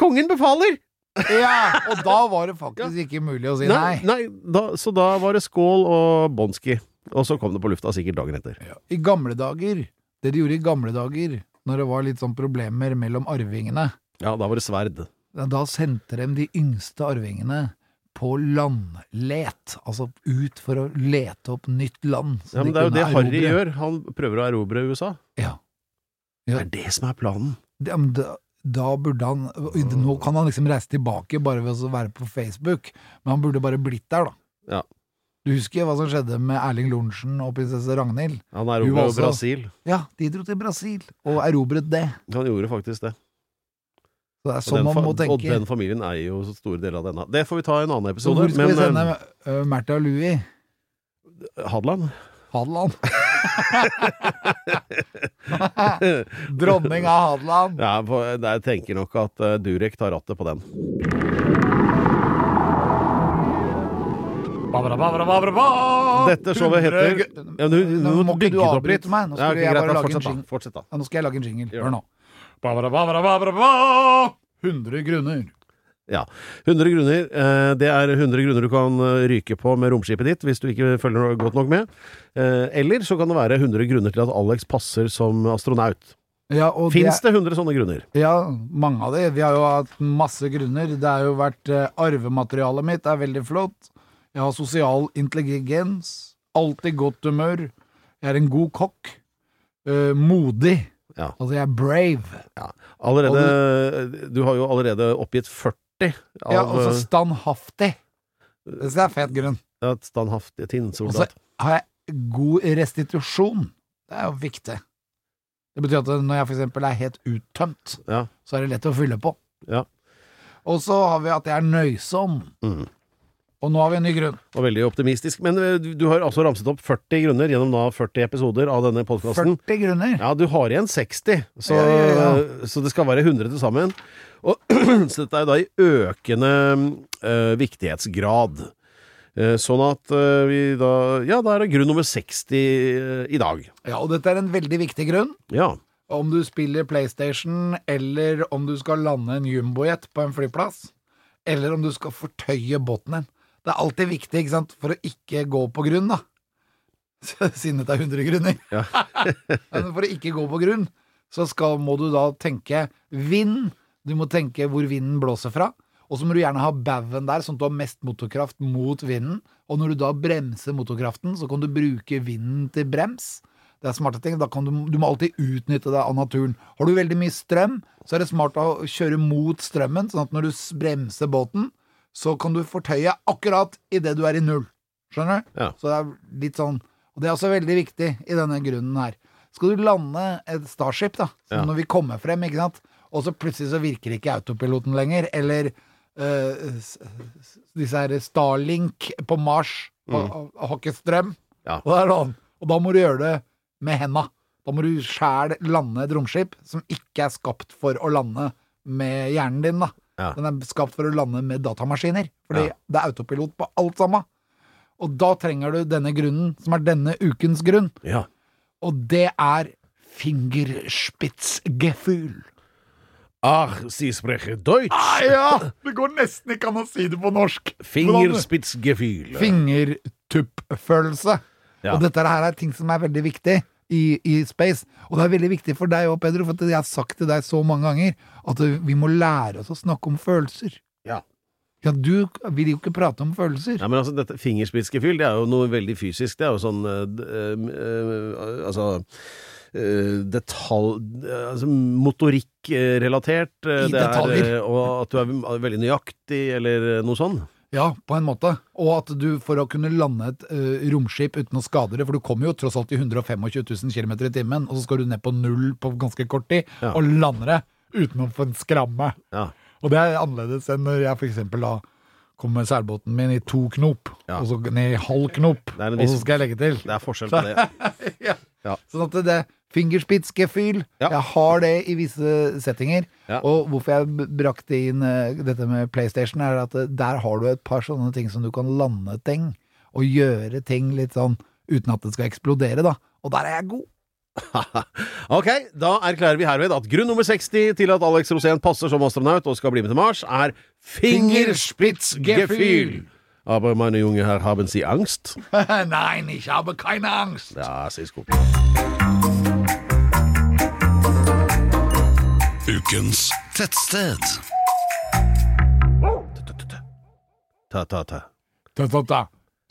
Kongen befaler! Ja, og da var det faktisk ikke mulig å si Nei, nei. nei da, så da var det skål og bånski. Og så kom det på lufta sikkert dagen etter. I gamle dager, det de gjorde i gamle dager, når det var litt sånn problemer mellom arvingene, Ja, da var det sverd. da sendte de de yngste arvingene på landlet. Altså ut for å lete opp nytt land. Ja, men de det er jo det Harry gjør. Han prøver å erobre USA. Ja. Det er det som er planen. Det- men da, da burde han Nå kan han liksom reise tilbake bare ved å være på Facebook, men han burde bare blitt der, da. Ja. Du husker hva som skjedde med Erling Lorentzen og prinsesse Ragnhild? Han erobret jo Brasil. Ja, de dro til Brasil og erobret det. Han gjorde faktisk det. Så det er sånn man må tenke. og den familien eier jo så store deler av denne. Det får vi ta i en annen Så episode. hvor skal vi sende uh, Märtha eh, Hadeland? Hadeland. Dronning av Hadeland. Ja, jeg tenker nok at eh, Durek tar rattet på den. Dette showet heter ja, du, du, Nå må ikke bygge du det opp avbryte meg. Nå Ja, skulle ok, jeg greit, bare da, lage en fortsett, da. jingle. Fortsett, da. Ja, nå skal jeg lage en jingle. Hør nå. 100 grunner. Ja. 100 grunner. Eh, det er 100 grunner du kan eh, ryke på med romskipet ditt hvis du ikke følger godt nok med. Eh, eller så kan det være 100 grunner til at Alex passer som astronaut. Ja, Fins det, det 100 sånne grunner? ja, mange av de. Vi har jo hatt masse grunner. Det har jo vært Arvematerialet mitt er veldig flott. Jeg har sosial intelligens. Alltid godt humør. Jeg er en god kokk. Uh, modig. Ja. Altså, jeg er brave. Allerede, du har jo allerede oppgitt 40 av Ja, og så eh, standhaftig. Det er fet grunn. ja, et standhaftig Og så har jeg god restitusjon. Det er jo viktig. Det betyr at når jeg for eksempel er helt uttømt, Ja. så er det lett å fylle på. Ja. Og så har vi at jeg er nøysom. Mm. Og nå har vi en ny grunn. Og veldig optimistisk. Men eh, du, har altså ramset opp 40 grunner gjennom da 40 episoder av denne podkasten. 40 grunner. Ja, du har igjen 60, så, Ja, ja, ja. så det skal være 100 til sammen. Og, så dette er da i økende eh, viktighetsgrad. Eh, sånn at eh, vi da Ja, da er det grunn nummer 60 eh, i dag. Ja, og dette er en veldig viktig grunn. Ja. Om du spiller PlayStation, eller om du skal lande en jumbojet på en flyplass, eller om du skal fortøye båten din. Det er alltid viktig, ikke sant, for å ikke gå på grunn, da. Siden dette er 100 grunner. Ja. Men for å ikke gå på grunn, så skal, må du da tenke vind. Du må tenke hvor vinden blåser fra. Og så må du gjerne ha baugen der, sånn at du har mest motorkraft mot vinden. Og når du da bremser motorkraften, så kan du bruke vinden til brems. Det er smarte ting. Da kan du, du må alltid utnytte deg av naturen. Har du veldig mye strøm, så er det smart å kjøre mot strømmen, sånn at når du bremser båten, så kan du fortøye akkurat idet du er i null. Skjønner du? Ja. Så det er litt sånn Og det er også veldig viktig i denne grunnen her. Skal du lande et Starship, da, Ja. når vi kommer frem, ikke sant, og så plutselig så virker ikke autopiloten lenger, eller s- disse her Starlink på Mars og har ikke strøm, Mm. Ja. og, sånn. og da må du gjøre det med henda. Da må du sjæl lande et romskip som ikke er skapt for å lande med hjernen din, da. Ja. Den er skapt for å lande med datamaskiner. Fordi Ja. det er autopilot på alt sammen. Og da trenger du denne grunnen, som er denne ukens grunn. ja. Og det er fingerspitzgefühl. Ah, Sie sprecher Deutsch! Ah, ja! Det går nesten ikke an å si det på norsk. Fingerspitzgefühl. Fingertuppfølelse. Ja. Og dette her er ting som er veldig viktig i, i space. Og det er veldig viktig for deg òg, Pedro, for jeg har sagt til deg så mange ganger at vi må lære oss å snakke om følelser. Ja. Ja, du vil jo ikke prate om følelser. Nei, men altså, dette fingerspitzgefühl, det er jo noe veldig fysisk. Det er jo sånn eh, eh, eh, Altså detalj... Altså motorikkrelatert. I det er, detaljer. Er, og at du er veldig nøyaktig, eller noe sånn. Ja, på en måte. Og at du for å kunne lande et uh, romskip uten å skade det, for du kommer jo tross alt i 125 000 km i timen, og så skal du ned på null på ganske kort tid, Ja. og lander det uten å få en skramme. Ja. Og det er annerledes enn når jeg for eksempel da kommer med seilbåten min i to knop, Ja. og så ned i halv knop, og så skal jeg legge til. Det er forskjell på det. ja. Ja. Sånn at det fingerspitzgefühl, Ja. jeg har det i visse settinger. Ja. Og hvorfor jeg brakte inn eh, dette med PlayStation, er at eh, der har du et par sånne ting som du kan lande ting, og gjøre ting litt sånn uten at det skal eksplodere, da. Og der er jeg god. ok, da erklærer vi herved at grunn nummer 60 til at Alex Rosén passer som astronaut og skal bli med til Mars, er Fingerspitzgefühl. Aber meine Junge Herr, haben Sie Angst? Nein, ich habe keine Angst. Ja, sies gut. Ukens tettsted. Ta-ta-ta. Ta-ta-ta.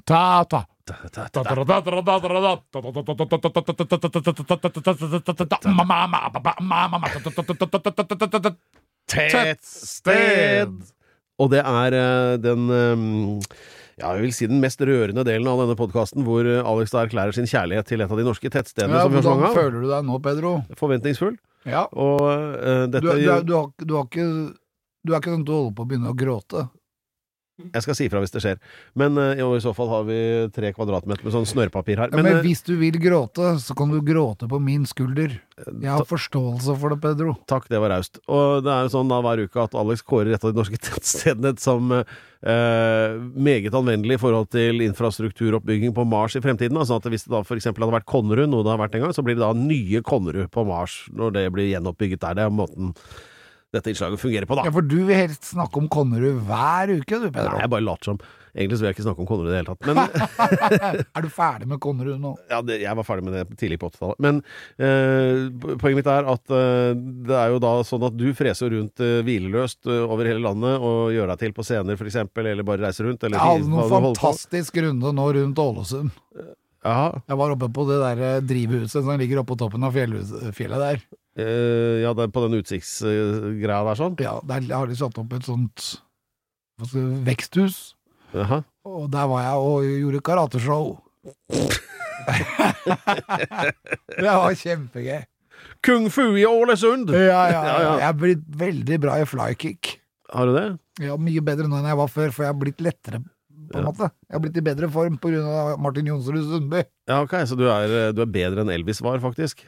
Ta-ta. Tettsted! Og det er eh, den eh, ja, jeg vil si den mest rørende delen av denne podkasten, hvor eh, Alex da erklærer sin kjærlighet til et av de norske tettstedene Ja, som vi har hvordan føler du deg nå, Pedro? Forventningsfull. Ja. Og uh, dette du, du, du, har, du har ikke Du er ikke sånn at du holder på å begynne å gråte? Jeg skal si ifra hvis det skjer. Men uh, i så fall har vi tre kvadratmeter med sånn snørrpapir her. Ja, men eh, hvis du vil gråte, så kan du gråte på min skulder. Jeg har forståelse for det, Pedro. Takk, det var raust. Og det er jo sånn da hver uke at Alex kårer et av de norske tettstedene som uh, meget anvendelig i forhold til infrastrukturoppbygging på Mars i fremtiden. Altså at hvis det da eksempel hadde vært Konnerud, noe det har vært en gang, så blir det da nye Konnerud på Mars når det blir gjenoppbygget der. Det er måten dette innslaget fungerer på, da. Ja, For du vil helst snakke om Konnerud hver uke, du, Pedro. Nei, jeg bare later som. Egentlig så vil jeg ikke snakke om Konnerud i det hele tatt. Men Er du ferdig med Konnerud nå? Ja, det, jeg var ferdig med det tidlig på 80-tallet. Men eh, poenget mitt er at eh, det er jo da sånn at du freser rundt eh, hvileløst eh, over hele landet og gjør deg til på scener, eksempel, eller bare reiser rundt. Eller Jeg hadde noen fantastisk runde nå rundt Ålesund. Ja, Jeg var oppe på det der eh, drivhuset som ligger oppe på toppen av fjellet der. Eh, ja på den utsiktsgreia der sånn. Ja, Der har de satt opp et sånt si, veksthus. Jaha. Og der var jeg og gjorde karateshow. det var kjempegøy. Kung fu i Ålesund! Ja, ja, Ja, ja. Jeg er blitt veldig bra i flykick. Har du det? Ja, Mye bedre nå enn jeg var før, for jeg har blitt lettere, på en måte. Jeg har blitt i bedre form av Martin Jonsrud Sundby. Ja, ok, så du er, eh, du er bedre enn Elvis var, faktisk.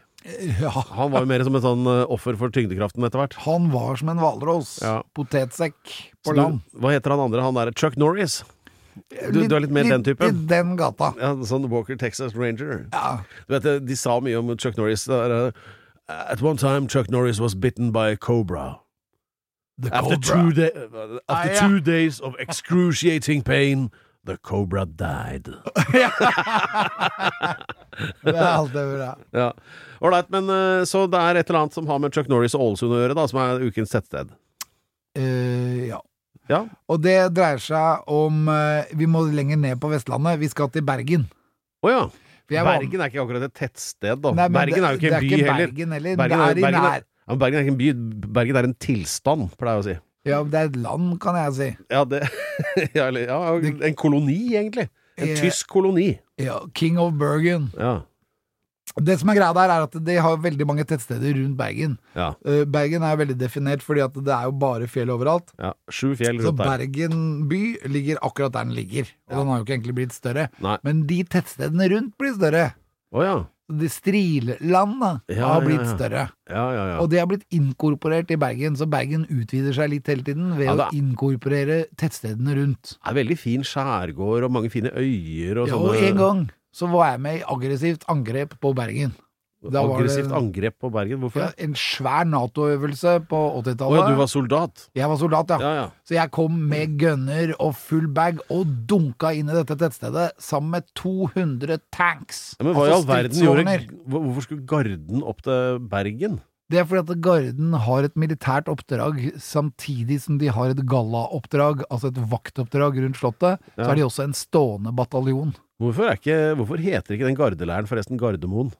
Ja, Han var jo mer som et sånn eh, offer for tyngdekraften etter hvert. han var som en hvalross. Ja. Potetsekk på land. Hva heter han andre? Han derre Chuck Norris? Du, du er litt mer den typen? Litt den gata. Ja, sånn Walker Texas Ranger. Ja. Du vet, de sa mye om Chuck Norris. Det er, uh, At one time Chuck Norris was bitten by a cobra. The After, Cobra. two, uh, after Ah, ja. two days of excruciating pain, the cobra died. Det er det bra. Ja. Ålreit, men uh, så det er et eller annet som har med Chuck Norris og Ålesund å gjøre, da, som er ukens tettsted. Uh, ja. Ja. Og det dreier seg om uh, Vi må lenger ned på Vestlandet. Vi skal til Bergen. Å ja. Var- Bergen er ikke akkurat et tettsted, da. Nei, Bergen det- er jo ikke en by heller. Bergen heller. Bergen det er ja, Bergen er ikke en by. Bergen er en tilstand, pleier jeg å si. Ja, det er et land, kan jeg si. Ja, det, ja, en koloni, egentlig. En tysk koloni. Ja, King of Bergen. Ja. Det som er greia der, er at de har veldig mange tettsteder rundt Bergen. Ja. Eh, Bergen er veldig definert fordi at det er jo bare fjell overalt. ja. Sju fjell rundt Så Bergen by ligger akkurat der den ligger. Og den har jo ikke egentlig blitt større. Nei. Men de tettstedene rundt blir større. Å ja. De Striland da, Ja, har blitt større. Ja, ja, ja. Og det har blitt inkorporert i Bergen, så Bergen utvider seg litt hele tiden ved å inkorporere tettstedene rundt. Det er veldig fin skjærgård og mange fine øyer og Ja, sånne og en gang så var jeg med i aggressivt angrep på Bergen. Da Aggressivt det- angrep på Bergen. Hvorfor Ja, en svær Nato-øvelse på 80-tallet. ja, du var soldat? Jeg var soldat, ja. Ja, ja. Så jeg kom med gunner og full bag og dunka inn i dette tettstedet sammen med 200 tanks. men hva i Altså all verden gjorde Hvorfor skulle Garden opp til Bergen? Det er fordi at Garden har et militært oppdrag samtidig som de har et gallaoppdrag, altså et vaktoppdrag rundt Slottet. Så er har de også en stående bataljon. Hvorfor, ikke, hvorfor heter ikke den gardelæren forresten Gardermoen?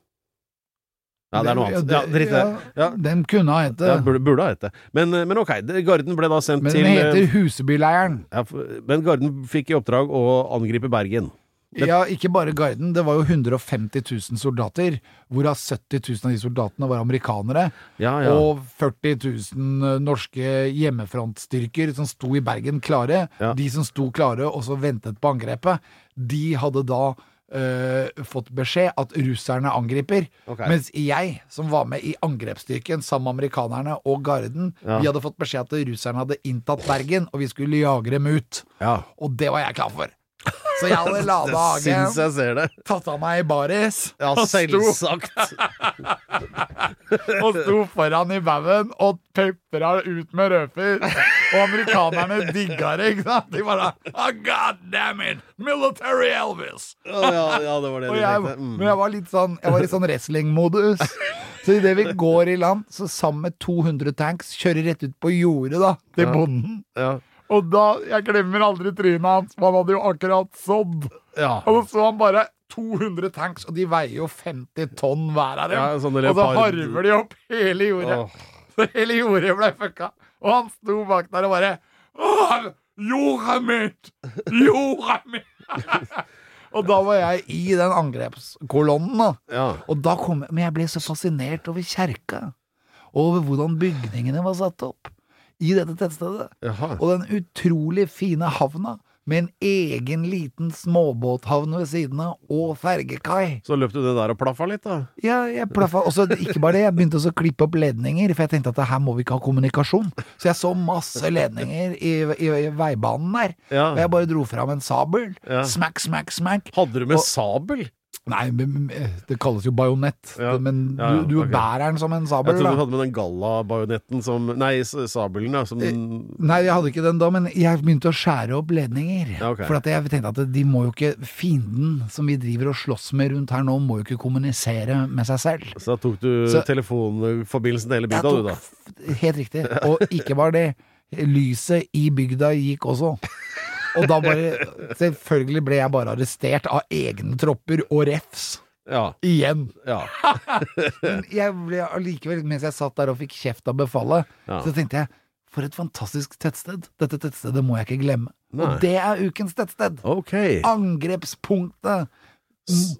Ja, det er noe annet. Ja, Drit i det. ja. Den kunne ha hett det. Ja, burde, burde ha hett det. Men, men ok, Garden ble da sendt Men til den heter eh, Husebyleiren. ja, Men Garden fikk i oppdrag å angripe Bergen. Ja, ikke bare Garden. Det var jo 150 000 soldater, hvorav 70 000 av de soldatene var amerikanere. Ja, ja. Og 40 000 norske hjemmefrontstyrker som sto i Bergen klare. Ja. De som sto klare og så ventet på angrepet, de hadde da eh, fått beskjed at russerne angriper. Okay. Mens jeg, som var med i angrepsstyrken sammen med amerikanerne og Garden, Ja. vi hadde fått beskjed at russerne hadde inntatt Bergen, og vi skulle jage dem ut. ja. Og det var jeg klar for. Så jeg hadde lada hagen, jeg ser det. tatt av meg baris Ja, og selvsagt. og sto foran i baugen og pepra ut med røper. Og amerikanerne digga det, ikke sant? De bare oh, God damn it! Military Elvis! Ja, ja, ja, det var det de tenkte. Mm. men jeg var litt sånn Jeg var i sånn wrestling-modus. Så idet vi går i land, så sammen med 200 tanks kjører rett ut på jordet, da, til Ja. bonden. Ja. Og da, jeg glemmer aldri trynet hans, for han hadde jo akkurat sådd. Ja. Og så han bare 200 tanks, og de veier jo 50 tonn hver av dem. Ja, sånn og så harver de opp hele jordet. Oh. Så hele jordet ble fucka. Og han sto bak der og bare Åh, jordet mitt! Jordet mitt! og da var jeg i den angrepskolonnen, da. Ja. Og da kom jeg, men jeg ble så fascinert over kjerka. Og over hvordan bygningene var satt opp i dette tettstedet. Jaha. Og den utrolig fine havna med en egen liten småbåthavn ved siden av, og fergekai. Så løp du det der og plaffa litt, da? Ja, jeg plaffa. Og så ikke bare det, jeg begynte også å klippe opp ledninger, for jeg tenkte at her må vi ikke ha kommunikasjon. Så jeg så masse ledninger i, i, i veibanen der. Ja. Og jeg bare dro fram en sabel. Ja. Smack, smack, smack. Hadde du med Og- sabel? Nei, men, men, det kalles jo bajonett. Ja. Men Ja, ja, du, okay. bærer den som en sabel. Jeg trodde du hadde med den Galla-bajonetten som Nei, sabelen, ja. Som Nei, jeg hadde ikke den da, men jeg begynte å skjære opp ledninger. Ja, ok. For jeg tenkte at de må jo ikke Fienden som vi driver og slåss med rundt her nå, må jo ikke kommunisere med seg selv. Så da tok du Så- telefonforbindelsen til hele bygda, du, da. Helt riktig. Og ikke bare det. Lyset i bygda gikk også. Og da bare Selvfølgelig ble jeg bare arrestert av egne tropper og refs. Ja. Igjen. ja. Men jeg ble allikevel, mens jeg satt der og fikk kjeft av befalet, Ja. så tenkte jeg for et fantastisk tettsted. Dette tettstedet må jeg ikke glemme. Nei. Og det er ukens tettsted. Okay. Angrepspunktet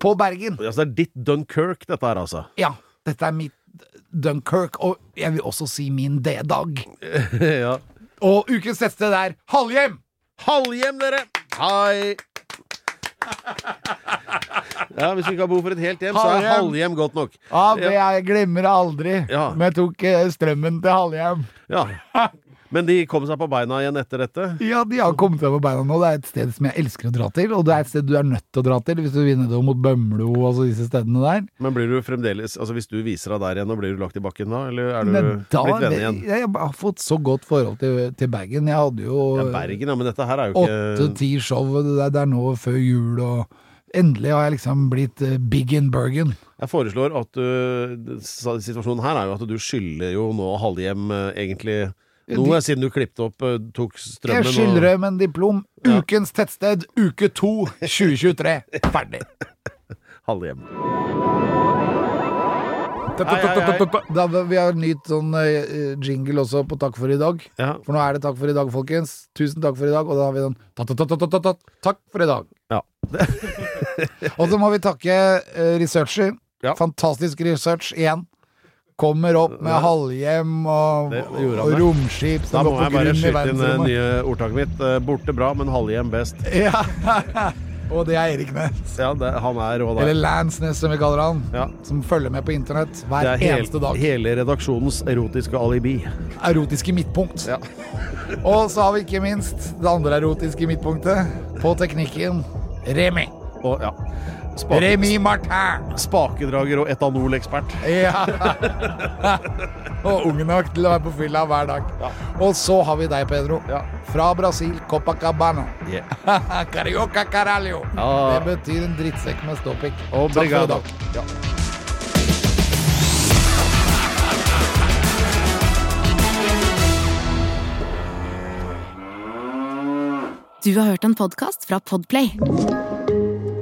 på Bergen. Ja, så det er ditt Dunkerque, dette her, altså. Ja, dette er mitt Dunkerque, og jeg vil også si min D-dag. ja. Og ukens tettsted er Halhjem! Halhjem, dere! Hei! Ja, Hvis du ikke har behov for et helt hjem, så er halvhjem godt nok. Ja, jeg glemmer det aldri. Ja. Men jeg tok eh, strømmen til Halhjem. Ja. Men de kom seg på beina igjen etter dette? Ja, de har kommet seg på beina nå. Det er et sted som jeg elsker å dra til, og det er et sted du er nødt til å dra til hvis du vil nedover mot Bømlo og altså disse stedene der. Men blir du fremdeles Altså Hvis du viser deg der igjen, og blir du lagt i bakken da? Eller er du da, blitt venn igjen? jeg, jeg har fått så godt forhold til, til Bergen. Jeg hadde jo Ja, Bergen, ja, men dette her er jo ikke åtte-ti show det er, det er nå før jul, og endelig har jeg liksom blitt eh, big in Bergen. Jeg foreslår at du Situasjonen her er jo at du skylder jo nå halvhjem eh, egentlig noe, siden du klippet opp, eh, tok strømmen Jeg skylder dem en diplom. Ukens tettsted, uke to, 2023. Ferdig. halvhjem. Da, vi har nytt sånn eh, jingle også på Takk for i dag. Ja. For nå er det Takk for i dag, folkens. Tusen takk for i dag. Og da har vi den Takk for i dag. Ja. Og så må vi takke eh, researcher. Ja. Fantastisk research igjen. Kommer opp med halvhjem og, Det gjorde på grunn i romskip Da må jeg bare skyte inn det nye ordtaket mitt. Eh, Borte bra, men halvhjem best. Ja. og det er Erik Næss. Ja, det, han er rå Eller der. Lance Næss, som vi kaller han. Ja. Som følger med på internett hver er eneste hel, dag. hele redaksjonens erotiske alibi. Erotiske midtpunkt. Ja. Og så har vi ikke minst det andre erotiske midtpunktet på teknikken. Remi. Og ja. Spake, Remi Martin. spakedrager og etanolekspert. Ja. og ung nok til å være på fylla hver dag. Og så har vi deg, Pedro. Ja. Fra Brasil, Copacabana. Yeah. Carioca caralho. Ja. Det betyr en drittsekk med ståpikk. Og Takk for i dag. Ja. Du har hørt en podcast fra Podplay.